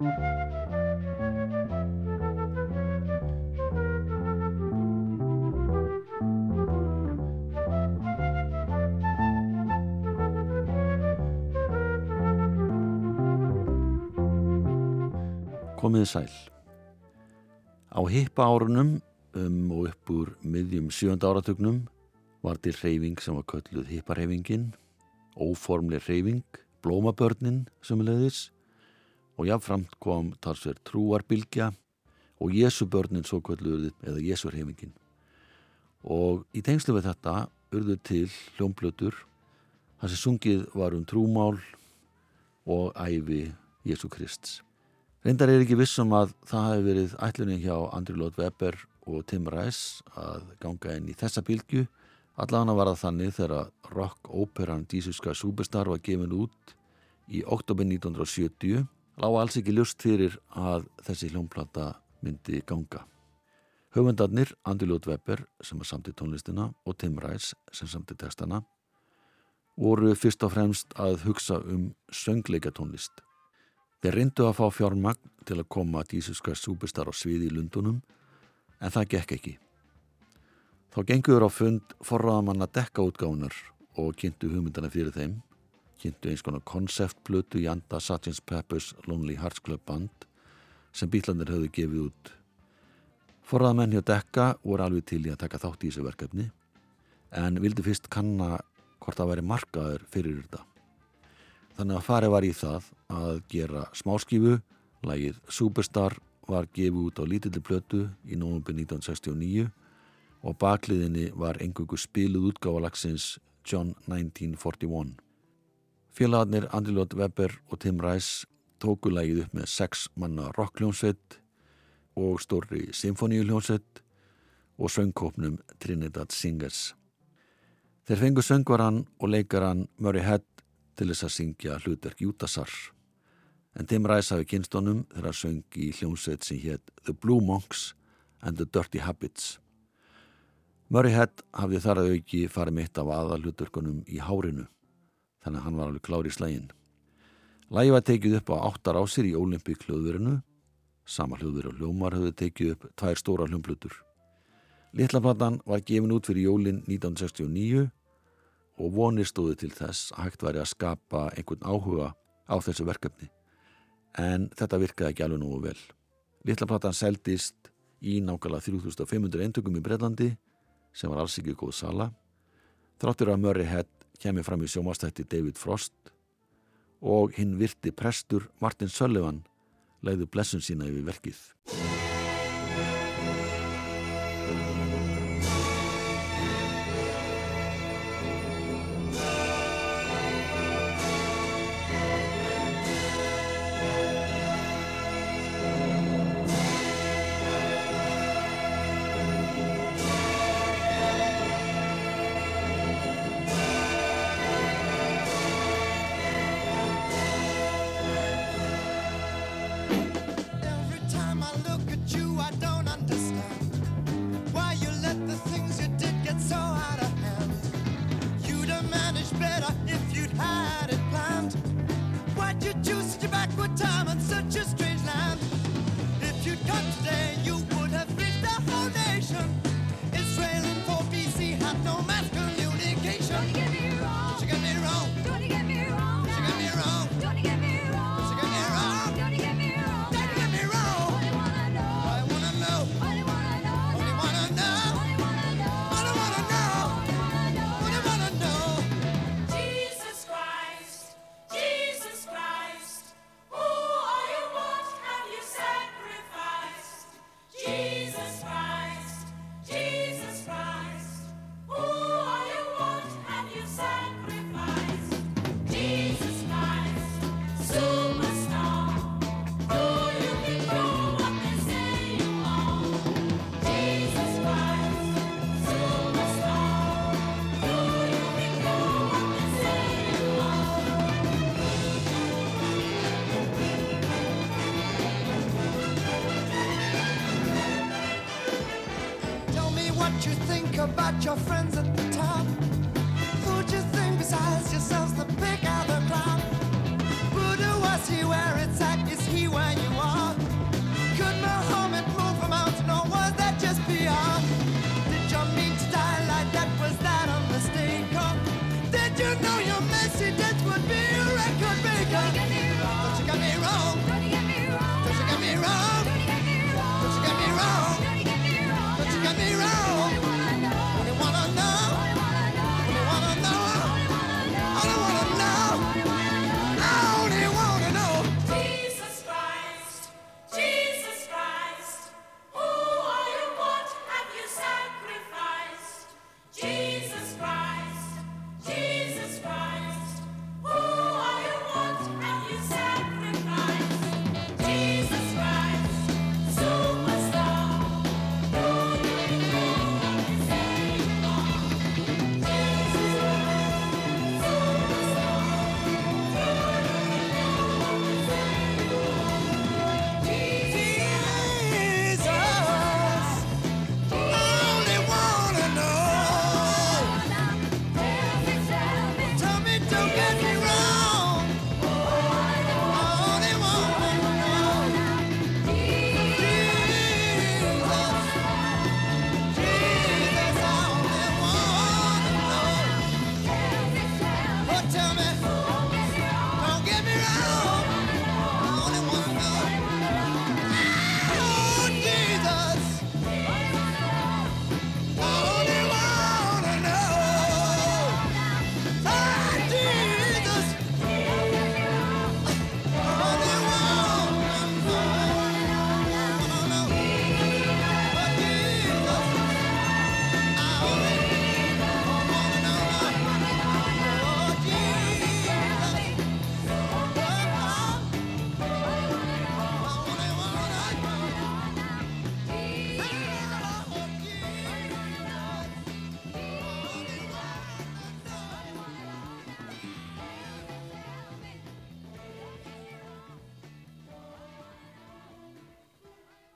Komiði sæl. Á hippa árunum um og upp úr miðjum sjönda áratugnum var til reyfing sem var kölluð hippareyfingin, óformleg reyfing, blómabörnin sem leiðis og jáfnframt kom talsverð trúarbilgja og Jésubörnin svo kölluð eða Jésurheyfingin. Og í tengslu við þetta urðu til hljómblötur þar sem sungið var um trúmál og æfi Jésu Krists. Reyndar er ekki vissum að það hefði verið ætlunin hjá Andri Lótt Weber og Tim Rice að ganga inn í þessa bylgu. Allavega var það þannig þegar rock-óperan Dísuska Superstar var gefin út í oktober 1970 lág alls ekki ljust fyrir að þessi hljómplata myndi ganga. Höfundarnir Andri Lótt Weber sem var samt í tónlistina og Tim Rice sem samt í textana voru fyrst og fremst að hugsa um söngleika tónlist. Þeir reyndu að fá fjármagn til að koma dísuska súbistar á sviði í Lundunum en það gekk ekki. Þá gengur á fund forraðamanna dekkaútgáðunar og kynntu hugmyndana fyrir þeim, kynntu eins konar konceptblötu í anda Sgt. Pepper's Lonely Hearts Club Band sem bílandir höfðu gefið út. Forraðamenn hjá dekka voru alveg til í að taka þátt í þessu verkefni en vildi fyrst kanna hvort það væri markaður fyrir þetta. Þannig að farið var í það að gera smáskífu, lægið Superstar var gefið út á lítilli plötu í nógumbi 1969 og bakliðinni var engungu spiluð útgáfalagsins John 1941. Félagarnir Andrilot Weber og Tim Rice tóku lægið upp með sex manna rockljónsveit og stórri symfoníuljónsveit og söngkópnum Trinidad Singers. Þeir fengu söngvaran og leikaran Murray Head til þess að syngja hlutverk Jútasar. En Tim Rice hafi kynstónum þegar söng í hljómsveit sem hétt The Blue Monks and the Dirty Habits. Murray Head hafði þar að auki farið mitt af aða hlutverkunum í hárinu, þannig að hann var alveg klár í slægin. Lægi var tekið upp á áttar ásir í Olympic hljóðverinu, sama hljóðver og hljómar höfðu tekið upp tvær stóra hljómblutur. Littlaplatan var gefin út fyrir jólinn 1969 og vonir stóðu til þess að hægt væri að skapa einhvern áhuga á þessu verkefni. En þetta virkaði ekki alveg nógu vel. Littlaplatan seldist í nákvæmlega 3500 eintökum í Breitlandi sem var alls ekki góð sala. Þráttur að Murray Head kemur fram í sjómastætti David Frost og hinn virti prestur Martin Sullivan leiði blessun sína yfir verkið. Your friends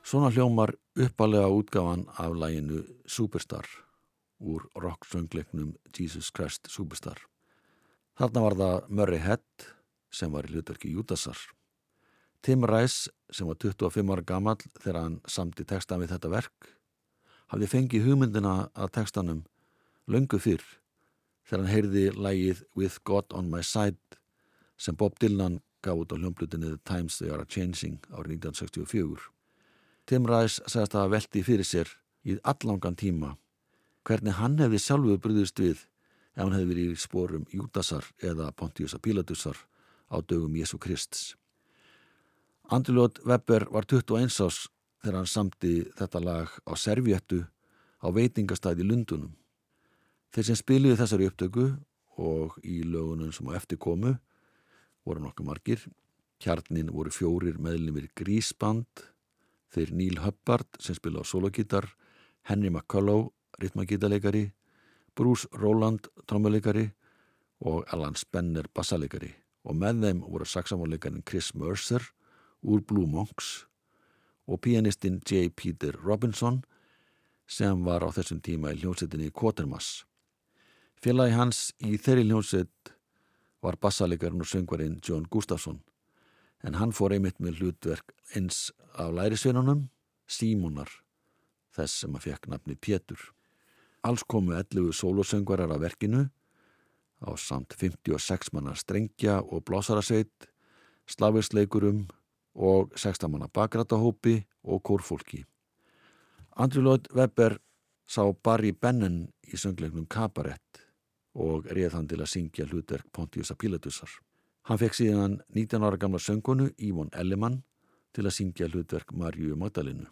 Svona hljómar uppalega útgáfan af læginu Superstar úr rock-söngleiknum Jesus Christ Superstar. Þarna var það Murray Head sem var í hlutverki Júdasar. Tim Rice sem var 25 ára gammal þegar hann samti textan við þetta verk hafði fengið hugmyndina að textanum löngu fyrr þegar hann heyrði lægið With God on my side sem Bob Dylan gaf út á hljómblutinni The Times They Are Changing árið 1964. Tim Rice sagðist að veldi fyrir sér í allangan tíma hvernig hann hefði sjálfu brúðist við ef hann hefði verið í spórum Júdasar eða Pontiusa Pilatusar á dögum Jésu Krist. Andrilót Webber var 21 ás þegar hann samti þetta lag á servjettu á veitingastæði Lundunum. Þeir sem spiliði þessari upptöku og í lögunum sem á eftir komu voru nokkuð margir. Kjarnin voru fjórir meðlumir Grísband, þeir Neil Hubbard sem spila á sologítar, Henry McCullough, ritmagítarleikari, Bruce Rowland, trommuleikari og Alan Spenner, bassaleikari og með þeim voru saksamónleikarin Chris Mercer úr Blue Monks og pianistinn J. Peter Robinson sem var á þessum tíma í hljómsettinni Quatermass. Félagi hans í þeirri hljómsett var bassalegarinn og söngvarinn John Gustafsson en hann fór einmitt með hlutverk eins af lærisveinunum Símonar, þess sem að fekk nafni Pétur. Alls komu 11 sólosöngvarar af verkinu á samt 56 manna strengja og blásarasveit, slavisleikurum og 16 manna bakratahópi og kórfólki. Andrew Lloyd Webber sá Barry Bennon í söngleiknum Kabarett og reið hann til að syngja hlutverk Pontiusa Pilatusar. Hann fekk síðan 19 ára gamla söngonu Ívon Ellimann til að syngja hlutverk Marju Magdalinu.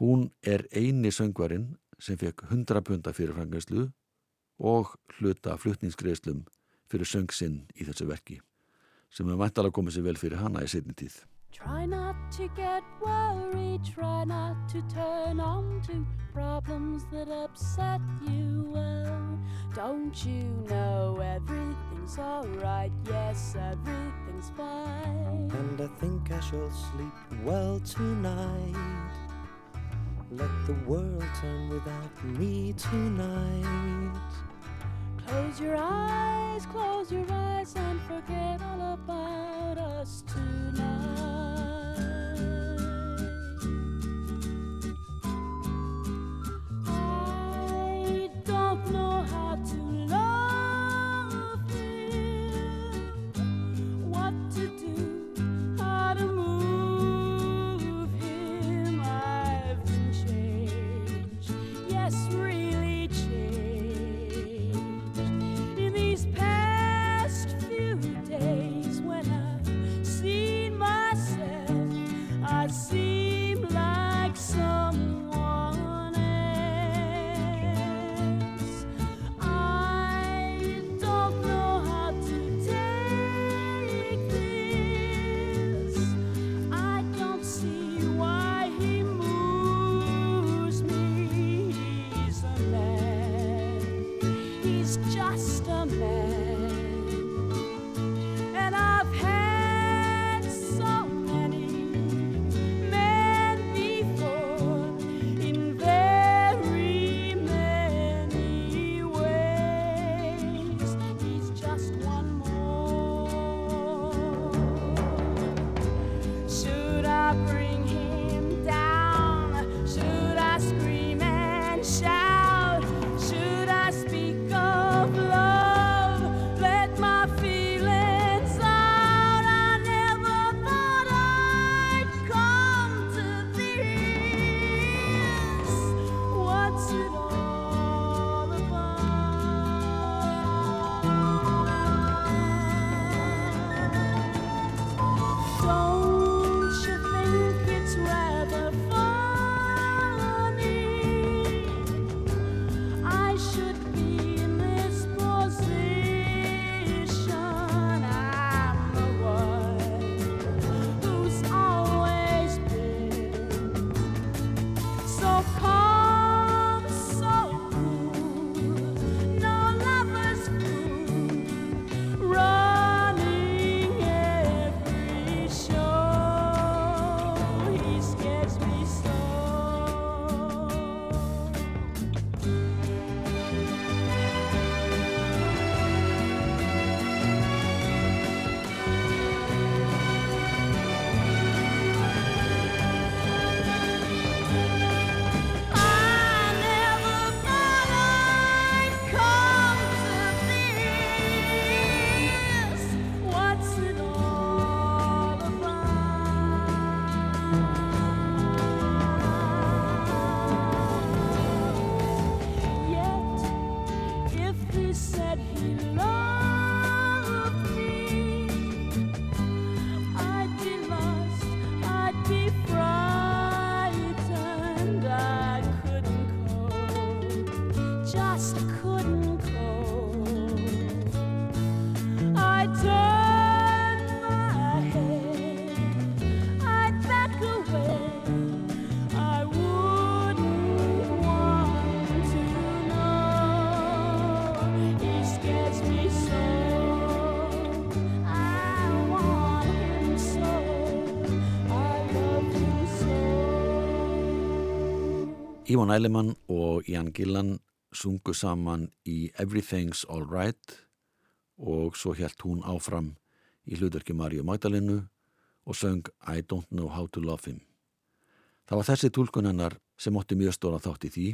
Hún er eini söngvarinn sem fekk 100 punta fyrir frangaslu og hluta flutningsgreðslum fyrir söngsinn í þessu verki sem er mættalega komið sér vel fyrir hana í setni tíð. Try not to get worried, try not to turn on to problems that upset you. Well, don't you know everything's alright? Yes, everything's fine. And I think I shall sleep well tonight. Let the world turn without me tonight. Close your eyes, close your eyes, and forget all about us tonight. Ivan Eilemann og Jan Gillan sungu saman í Everything's Alright og svo helt hún áfram í hlutverki Marju Magdalenu og söng I Don't Know How to Love Him. Það var þessi tólkun hennar sem ótti mjög stóra þátt í því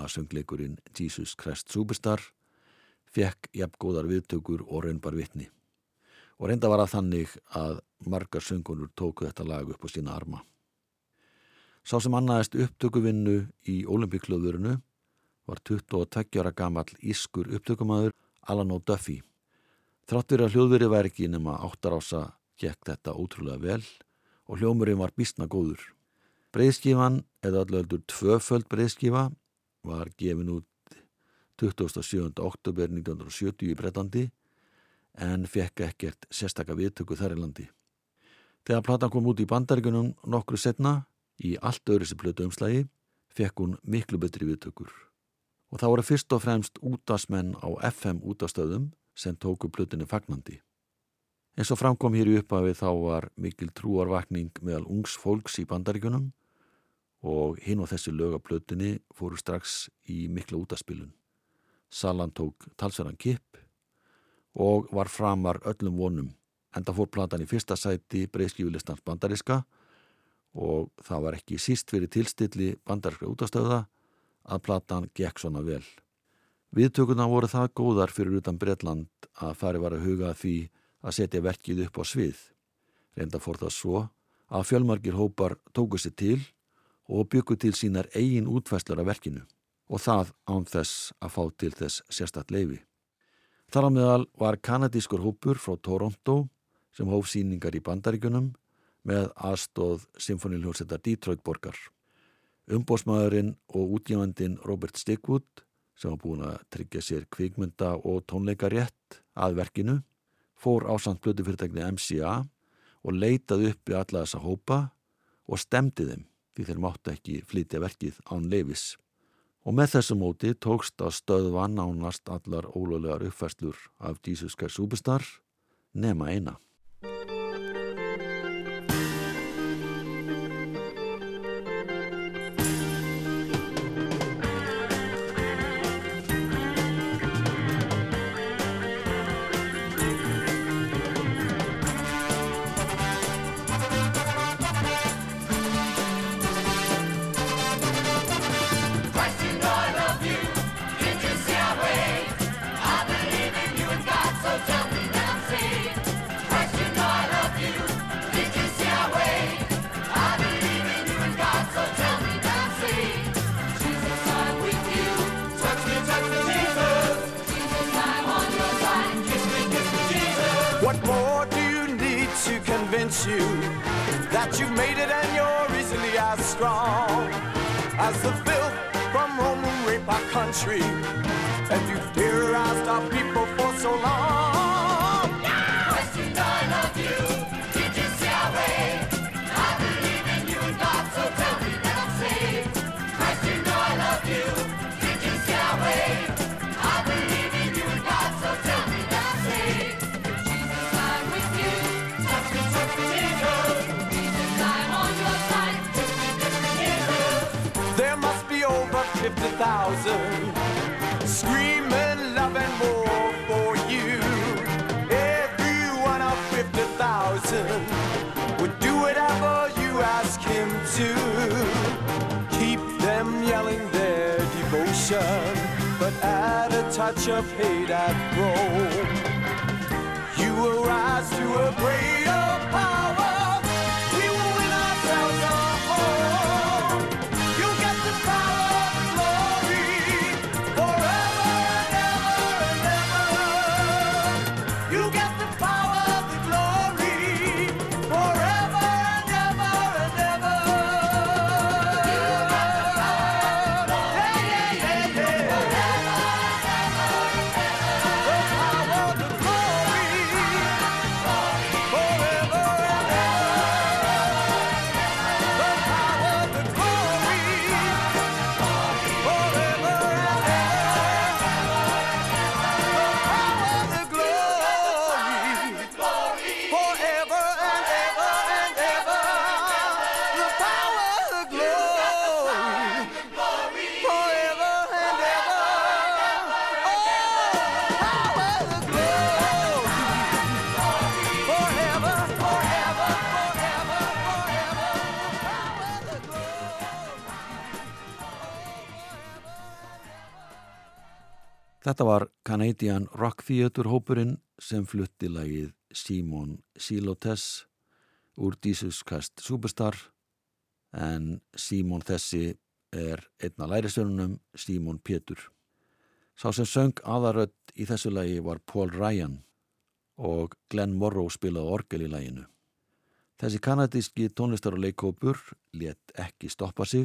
að söngleikurinn Jesus Christ Superstar fekk jafn góðar viðtökur og raunbar vitni. Og reynda var að þannig að margar söngunur tóku þetta lag upp á sína arma. Sá sem annaðist upptökuvinnu í Olympiklöðurinu var 22 ára gammal ískur upptökumæður Alan O'Duffy. Þráttur að hljóðveri væri ekki nema áttarása gekk þetta ótrúlega vel og hljómurinn var bísna góður. Breiðskífan, eða allöldur tvöföld breiðskífa, var gefin út 27. oktober 1970 í Breitlandi en fekk ekkert sérstakka viðtöku þar í landi. Þegar platan kom út í bandaríkunum nokkru setna, í allt öðru sem plötu umslægi, fekk hún miklu betri viðtökur. Og það voru fyrst og fremst útasmenn á FM útastöðum sem tóku plötunni fagnandi. En svo framkom hér í upphafi þá var mikil trúarvakning meðal ungs fólks í bandaríkunum og hinn og þessi lögaplötunni fóru strax í mikla útaspilun. Salan tók talsverðan kipp og var framar öllum vonum. Enda fór platan í fyrsta sæti breyskjúlistans bandariska og það var ekki síst fyrir tilstilli bandarska útastöða að platan gekk svona vel. Viðtökuna voru það góðar fyrir utan Breitland að fari var að huga því að setja verkið upp á svið. Reynda fór það svo að fjölmargir hópar tóku sér til og byggu til sínar eigin útfæslar af verkinu og það án þess að fá til þess sérstatt leifi. Þar á meðal var kanadískur hópur frá Toronto sem hóf síningar í bandaríkunum með aðstóð Symfónilhjómsetta Detroit borgar. Umbósmaðurinn og útgjöfandin Robert Stigwood sem var búin að tryggja sér kvikmynda og tónleikarétt að verkinu fór ásand blödu MCA og leitaði upp í alla þessa hópa og stemdi þeim því þeir máttu ekki flytja verkið án leifis. Og með þessu móti tókst að stöðva nánast allar ólöglegar uppfæslur af Jesus Christ Superstar nema eina. You that you've made it and you're easily as strong as the filth from who rape our country? And you've terrorized our people for so long. 50,000 screaming love and war for you. Every one of 50,000 would do whatever you ask him to. Keep them yelling their devotion, but add a touch of hate at Rome. You will rise to a greater power. Þetta var Canadian Rock Theatre hópurinn sem flutti lagið Simon Silotes úr Christ Superstar en Simon þessi er einna lærisvörunum Simon Pétur. Sá sem söng aðarödd í þessu lagi var Paul Ryan og Glenn Morrow spilaði orgel í laginu. Þessi kanadíski tónlistar og leikópur let ekki stoppa sig.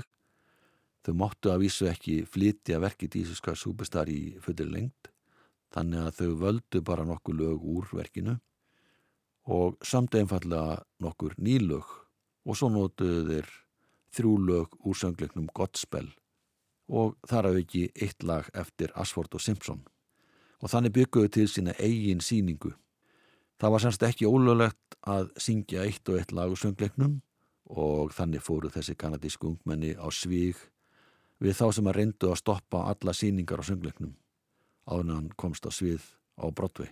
Þau máttu að vísu ekki flytja verkið Dísuska Superstar í fullir lengt þannig að þau völdu bara nokkur lög úr verkinu og samt einfallega nokkur nýlög og svo nótuðu þeir þrjú lög úr söngleiknum Godspell og þar hafði ekki eitt lag eftir Asford og Simpson og þannig bygguðu til sína eigin síningu. Það var semst ekki ólöglegt að syngja eitt og eitt lag úr söngleiknum og þannig fóru þessi kanadísku ungmenni á svíg við þá sem að reyndu að stoppa alla síningar á söngleiknum áður en hann komst á svið á Broadway.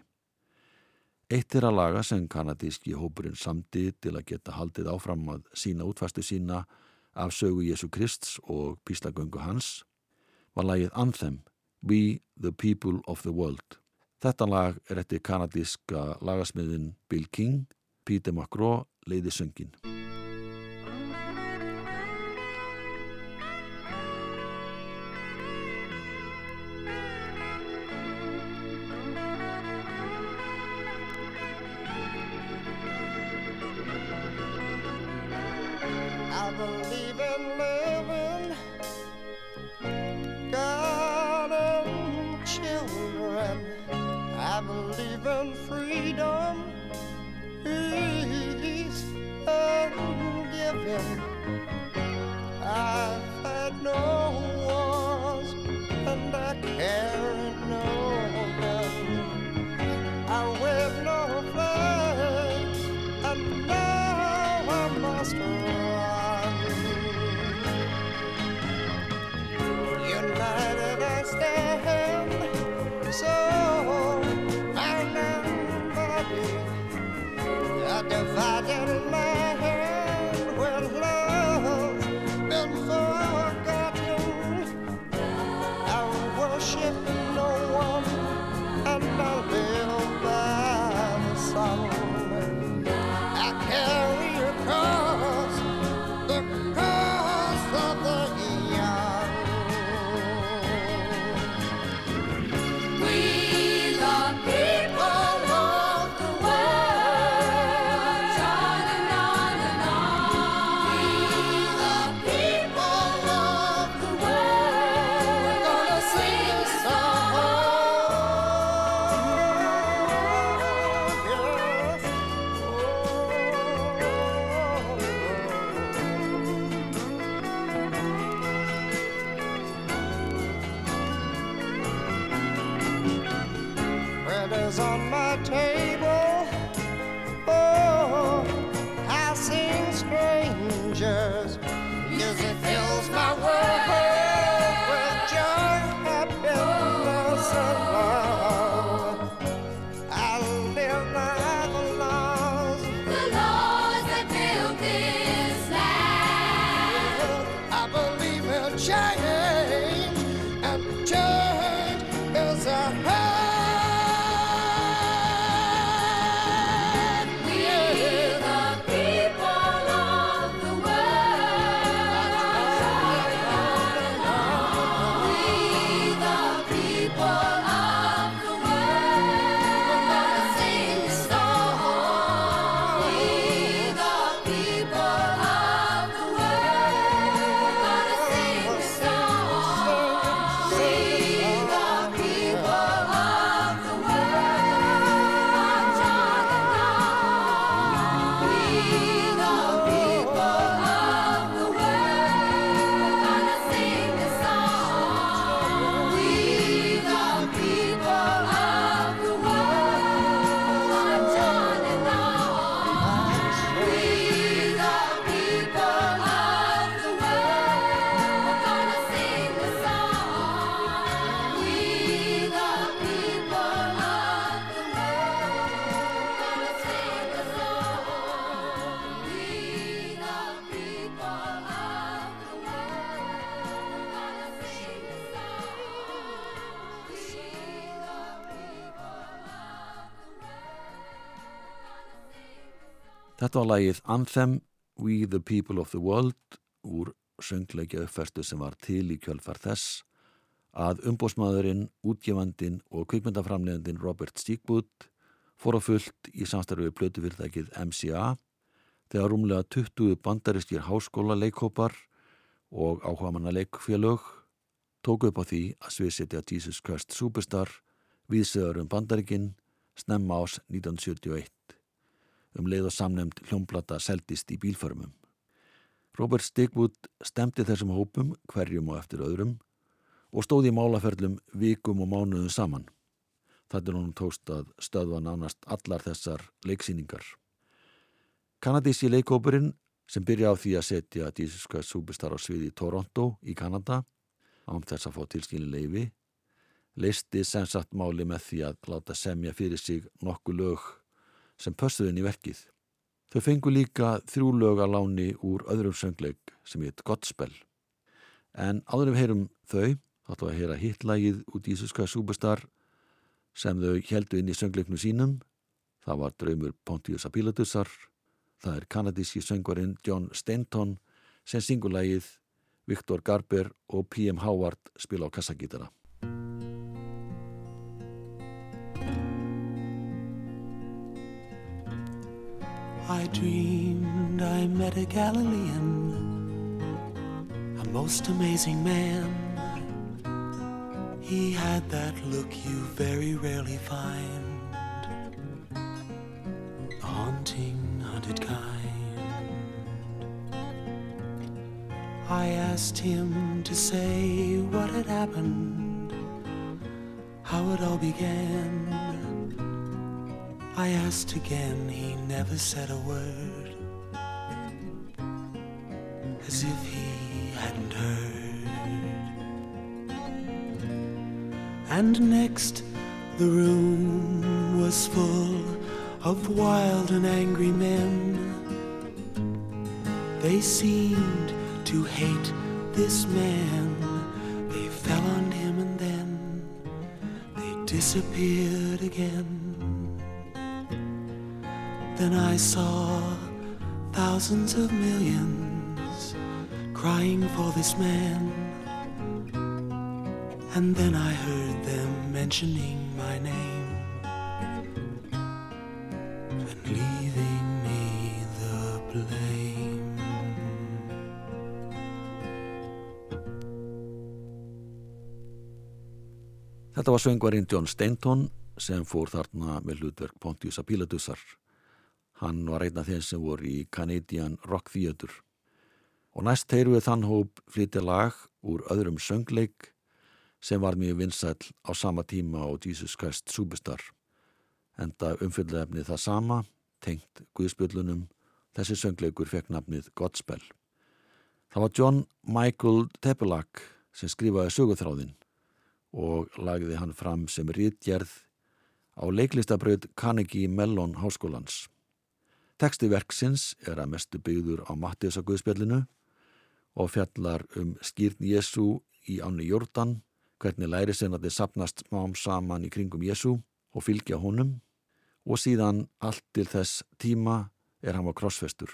Eitt er að laga sem kanadíski hópurinn samdi til að geta haldið áfram að sína útfastu sína af sögu Jésu Krists og píslagöngu hans var lagið Anthem, We the People of the World. Þetta lag er eftir kanadíska lagasmiðin Bill King, Peter McGraw leiði söngin. Þetta var lagið Anthem, We the People of the World úr söngleikja uppfæstu sem var til í kjölfar þess að umbósmaðurinn, útgefandin og kvikmyndaframlegandin Robert Stigwood fór á fullt í samstarfið plötufyrirtækið MCA þegar rúmlega 20 bandaristir háskóla leikhópar og áhugamanna leikfélög tóku upp á því að sviðsetja Jesus Christ Superstar viðsögur um bandarikinn snemma ás 1971 um leið og samnemd hljómblata seldist í bílförmum. Robert Stigwood stemdi þessum hópum hverjum og eftir öðrum og stóði í málaferlum vikum og mánuðum saman. Þetta er honum tókst að stöðva nánast allar þessar leiksýningar. Kanadísi leikópurinn sem byrja á því að setja Christ Superstar á sviði í Toronto í Kanada án þess að fá tilskilin leifi leisti sem sagt máli með því að láta semja fyrir sig nokku lög sem pössuðin í verkið. Þau fengu líka þrjú lög að láni úr öðrum söngleik sem heit Godspell. En áður við heyrum þau, þáttu að heyra hittlægið út í Ísuska Superstar sem þau heldu inn í söngleiknu sínum. Það var draumur Pontius Apilatusar. Það er kanadíski söngvarinn John Stanton sem syngulægið Viktor Garber og P.M. Howard spila á kassagítara. Dreamed I met a Galilean, a most amazing man. He had that look you very rarely find, a haunting, hunted kind. I asked him to say what had happened, how it all began. I asked again, he never said a word, as if he hadn't heard. And next, the room was full of wild and angry men. They seemed to hate this man. They fell on him and then they disappeared again. Then I saw thousands of millions crying for this man. And then I heard them mentioning my name and leaving me the blame. Þetta var söngvarinn John Stanton sem fór þarna með hlutverk Pontius Apilatusar. Hann var einn af þeim sem voru í Canadian Rock Theatre. Og næst heyru við þann hóp flytja lag úr öðrum söngleik sem var mjög vinsæll á sama tíma á Jesus Christ Superstar. Enda umfyllefni það sama, tengt Guðspjöllunum, þessi söngleikur fekk nafnið Godspell. Það var John Michael Tepelak sem skrifaði söguþráðinn og lagði hann fram sem rítgerð á leiklistabraut Carnegie Mellon Háskólans. Teksti verksins er að mestu byggður á Mattiðs á Guðspjallinu og fjallar um skýrn Jésu í áni Jórdan, hvernig læri sen að þið sapnast smám saman í kringum Jésu og fylgja honum og síðan allt til þess tíma er hann á krossfestur.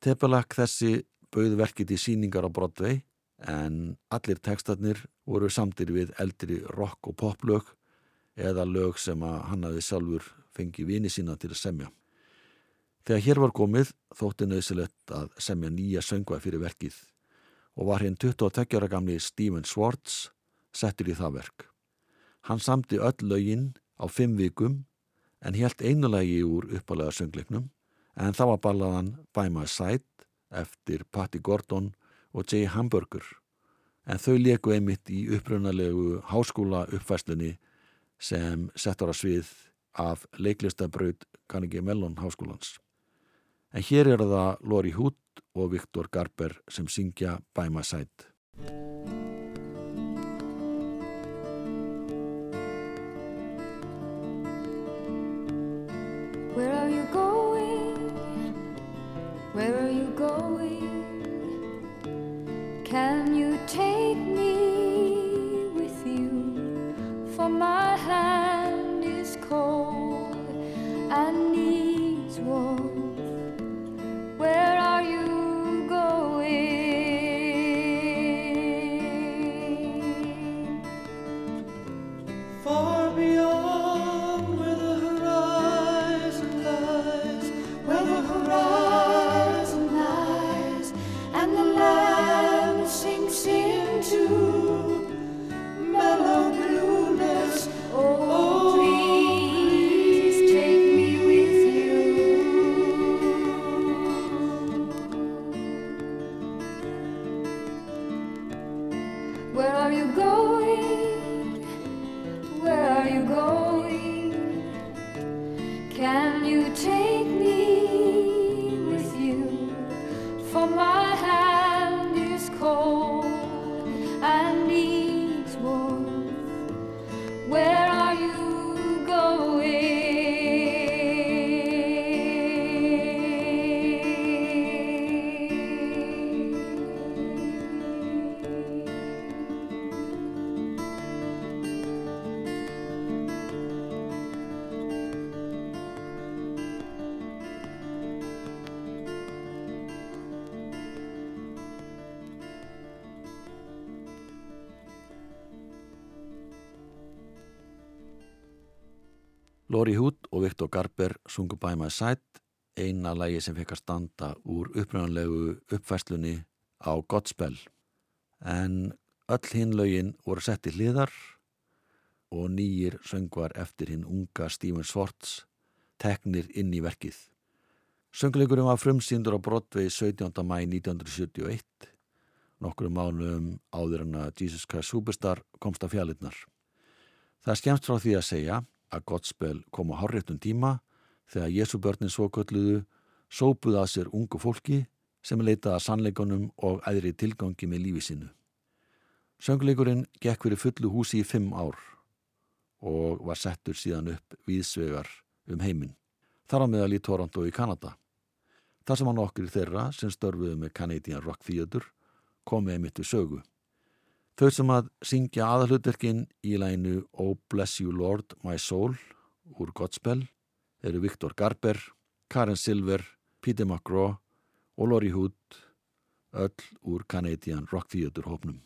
Tepelak þessi bauð verkið í síningar á Broadway en allir tekstarnir voru samtir við eldri rock og poplög eða lög sem að hann hafi sjálfur fengið vini sína til að semja. Þegar hér var komið þótti nöðsilegt að semja nýja söngvað fyrir verkið og var hinn 22 ára gamli Stephen Swartz settur í það verk. Hann samti öll lögin á fimm vikum en helt einulegi úr uppalega söngleiknum en það var ballaðan By My Side eftir Patti Gordon og Jay Hamburger en þau leku einmitt í upprunalegu háskóla uppfæslunni sem settur að svið af leiklistabraut Carnegie Mellon háskólans. En hér er það Lori Hood og Viktor Garber sem syngja By My Side. Lori Hood og Viktor Garber sungu By My Side, eina lægi sem fekk að standa úr uppröðanlegu uppfæslunni á Godspell. En öll hinn lögin voru sett í hliðar og nýjir söngvar eftir hinn unga Stephen Swartz teknir inn í verkið. Söngleikurinn var frumsýndur á Broadway 17. mæ 1971, nokkru mánum áður en að Jesus Christ Superstar komst að fjallinnar. Það er skemmt frá því að segja að Godspell kom á hárréttum tíma þegar Jésubörnin svo kölluðu sópuð að sér ungu fólki sem leitaði að sannleikunum og æðri tilgangi með lífi sinu. Söngleikurinn gekk fyrir fullu húsi í fimm ár og var settur síðan upp viðsvegar um heiminn. Þar á meðal í Toronto í Kanada. Þar sem hann okkur þeirra sem störfuðu með Canadian Rock Theatre komið einmitt við sögu. Þau sem að syngja aðalutverkin í lænu Oh Bless You Lord My Soul úr Godspell eru Viktor Garber, Karen Silver, Peter McGraw og Lori Hood öll úr Canadian Rock Theatre hópnum.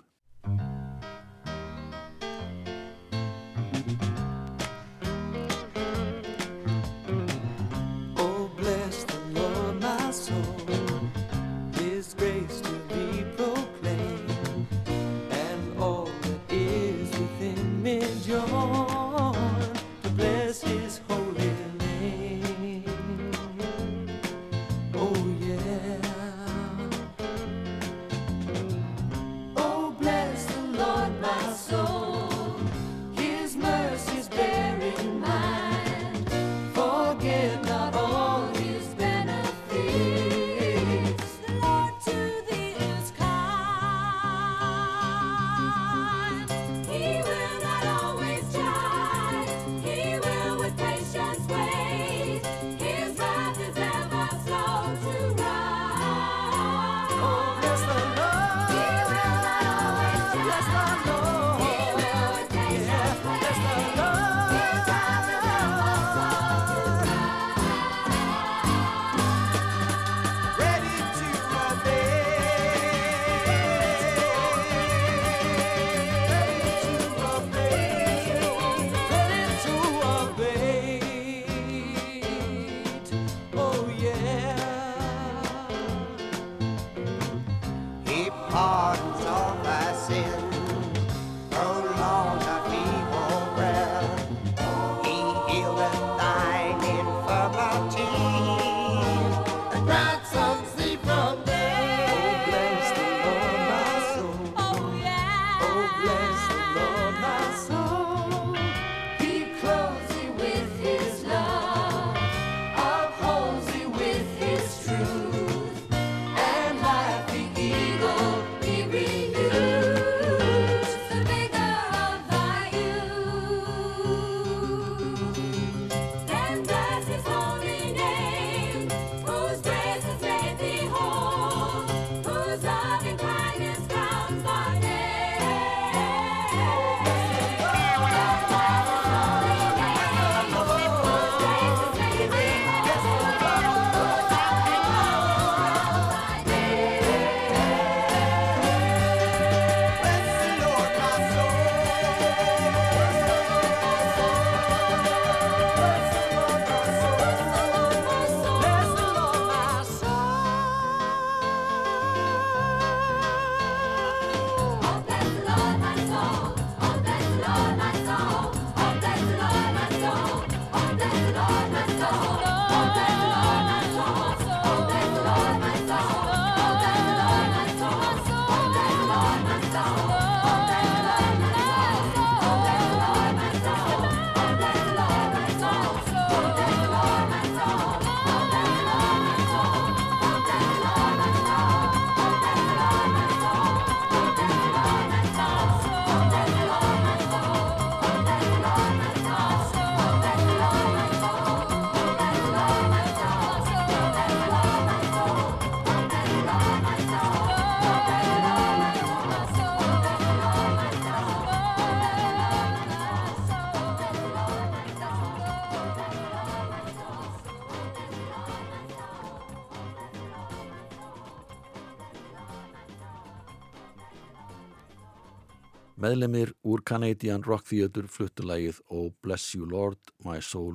Meðlemið úr Canadian Rock Theatre fluttulægið Oh Bless You Lord, My Soul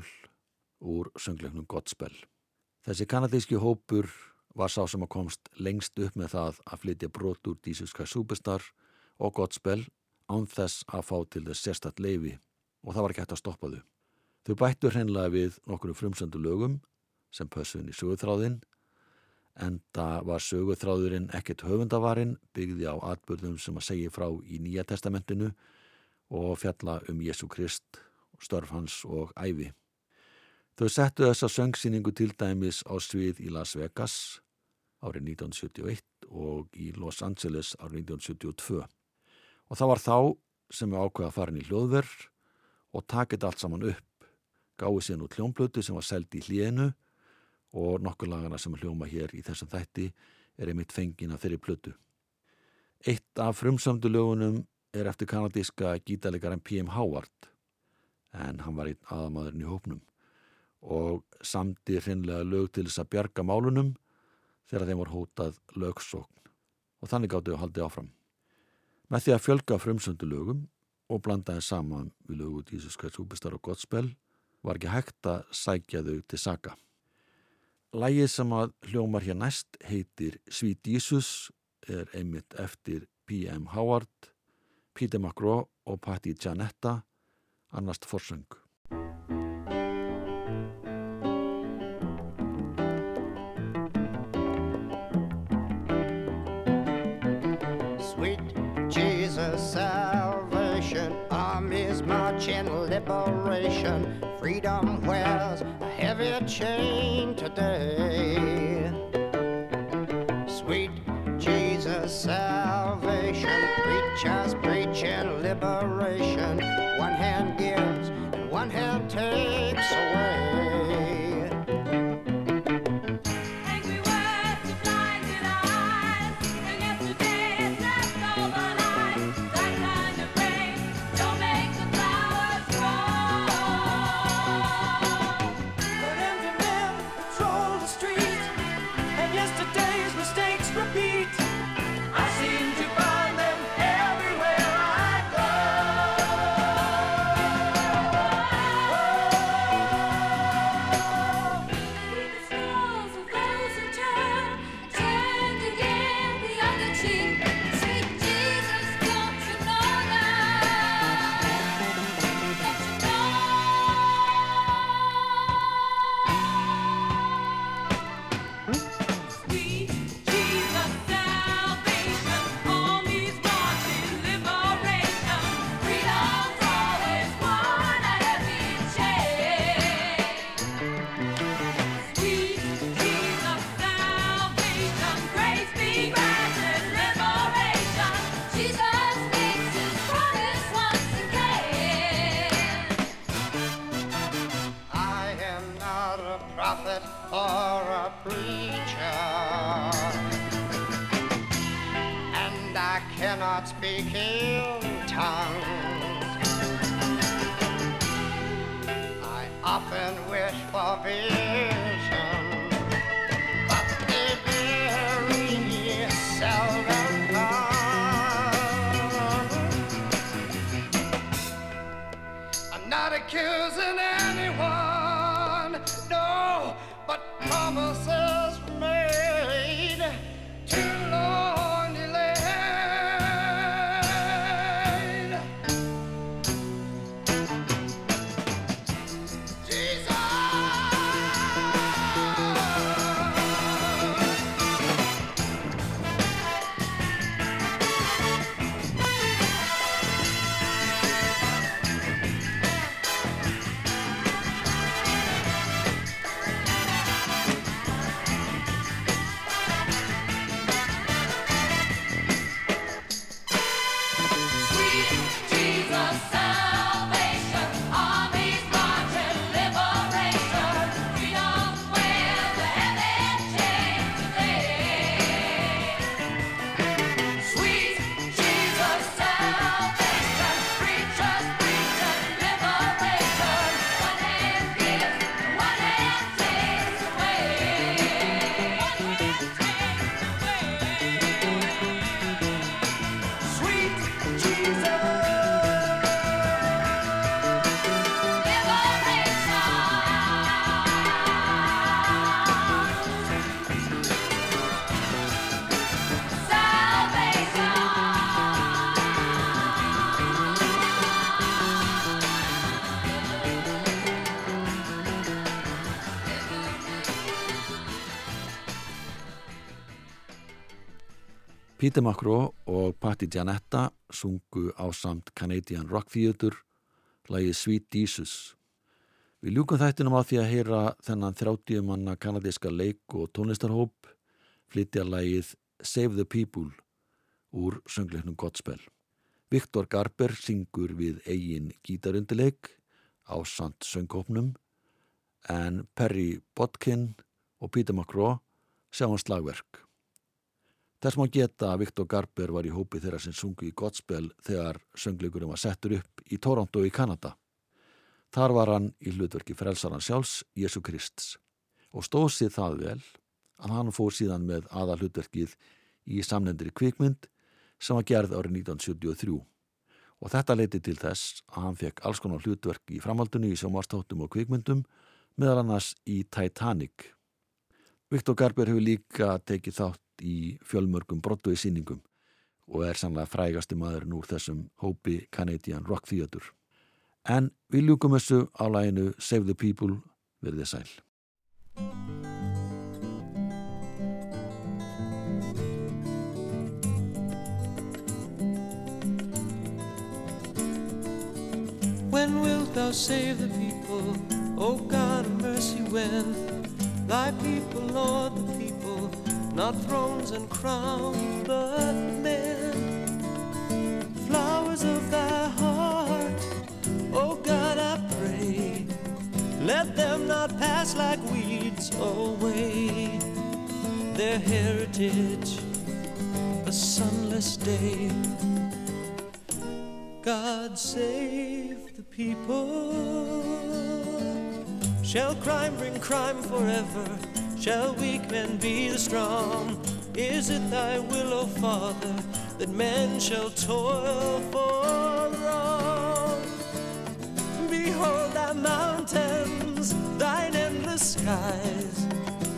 úr söngleiknum Godspell. Þessi kanadíski hópur var sá sem að komst lengst upp með það að flytja brot úr Christ Superstar og Godspell án þess að fá til þess sérstatt leifi og það var ekki hægt að stoppa þau. Þau bættu hreinlega við nokkru frumsöndu lögum sem pössun í sögurþráðinn en það var sögurþráðurinn ekkert höfundavarinn byggði á atbyrðum sem að segja frá í Nýja testamentinu og fjalla um Jésu Krist, störf hans og æfi. Þau settu þessa söngsýningu til dæmis á svið í Las Vegas árið 1971 og í Los Angeles árið 1972. Og það var þá sem við ákveða að fara inn í hljóðverð og takit allt saman upp, gáði síðan út hljómblötu sem var seldi í hlíðinu og nokkur lagana sem hljóma hér í þessum þætti er einmitt fengina þeirri plötu. Eitt af frumsamdu lögunum er eftir kanadíska gítalegarinn P.M. Howard en hann var einn aðamadurinn í hópnum og samti hreinlega lög til þess að bjarga málunum þegar þeim var hótað lögsókn og þannig gáttu að haldi áfram. Með því að fjölga frumsöndu lögum og blandaði saman við lögu Jesus Christ Superstar og Godspell var ekki hægt að sækja þau til saga. Lægið sem að hljómar hér næst heitir Sweet Jesus er einmitt eftir P.M. Howard, Peter McGraw og Patti Gianetta, annast forsöng. Sweet Jesus, salvation, armies marching, liberation, freedom wears chain today. Sweet Jesus, salvation, preachers preaching liberation, one hand gives and one hand takes away. Promises Peter Macro og Patti Gianetta sungu á samt Canadian Rock Theatre lagið Sweet Jesus. Við ljúkum þættinum á því að heyra þennan 30 manna kanadíska leik og tónlistarhóp flytja lagið Save the People úr söngleiknum Godspell. Viktor Garber syngur við eigin gítarundileik á samt sönghópnum en Perry Botkin og Peter McGraw sjá hans slagverk. Þess má geta að Viktor Garber var í hópi þeirra sem sungu í Godspell þegar söngleikurinn var settur upp í Toronto í Kanada. Þar var hann í hlutverki frelsaran sjálfs, Jésu Krist, og stóð sér það vel að hann fór síðan með aða hlutverkið í samnendri kvikmynd sem var gerð árið 1973 og þetta leiti til þess að hann fekk alls konar hlutverk í framhaldunni í sjómarstátum og kvikmyndum meðal annars í Titanic. Viktor Garber hefur líka tekið þátt í fjölmörgum brottu í síningum og er sannlega frægasti maðurinn úr þessum hópi Canadian Rock Theatre. En við ljúkum þessu á læginu Save the People verðið sæl. When wilt thou save the people? O God of mercy, when thy people, Lord, the people, not thrones and crowns, but men, flowers of thy heart. O God, I pray, let them not pass like weeds away. Their heritage, a sunless day. God save the people. Shall crime bring crime forever? Shall weak men be the strong? Is it thy will, O Father, that men shall toil for wrong? Behold thy mountains, thine endless skies.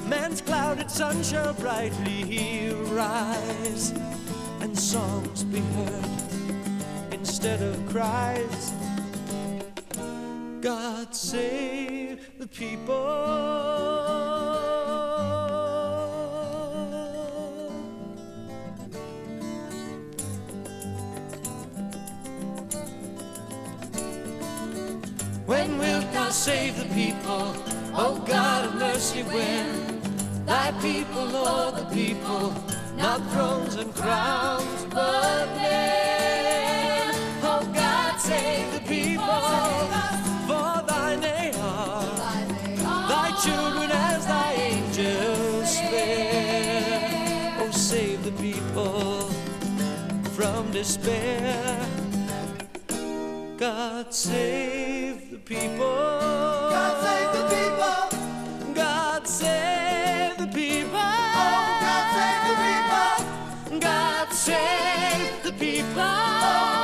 Man's clouded sun shall brightly rise, and songs be heard instead of cries. God save the people. When wilt thou save the people, O God of mercy, when thy people, Lord, the people, not thrones and crowns, but men. Despair. God save the people. God save the people. God save the people. Oh, God save the people. God save the people. Oh,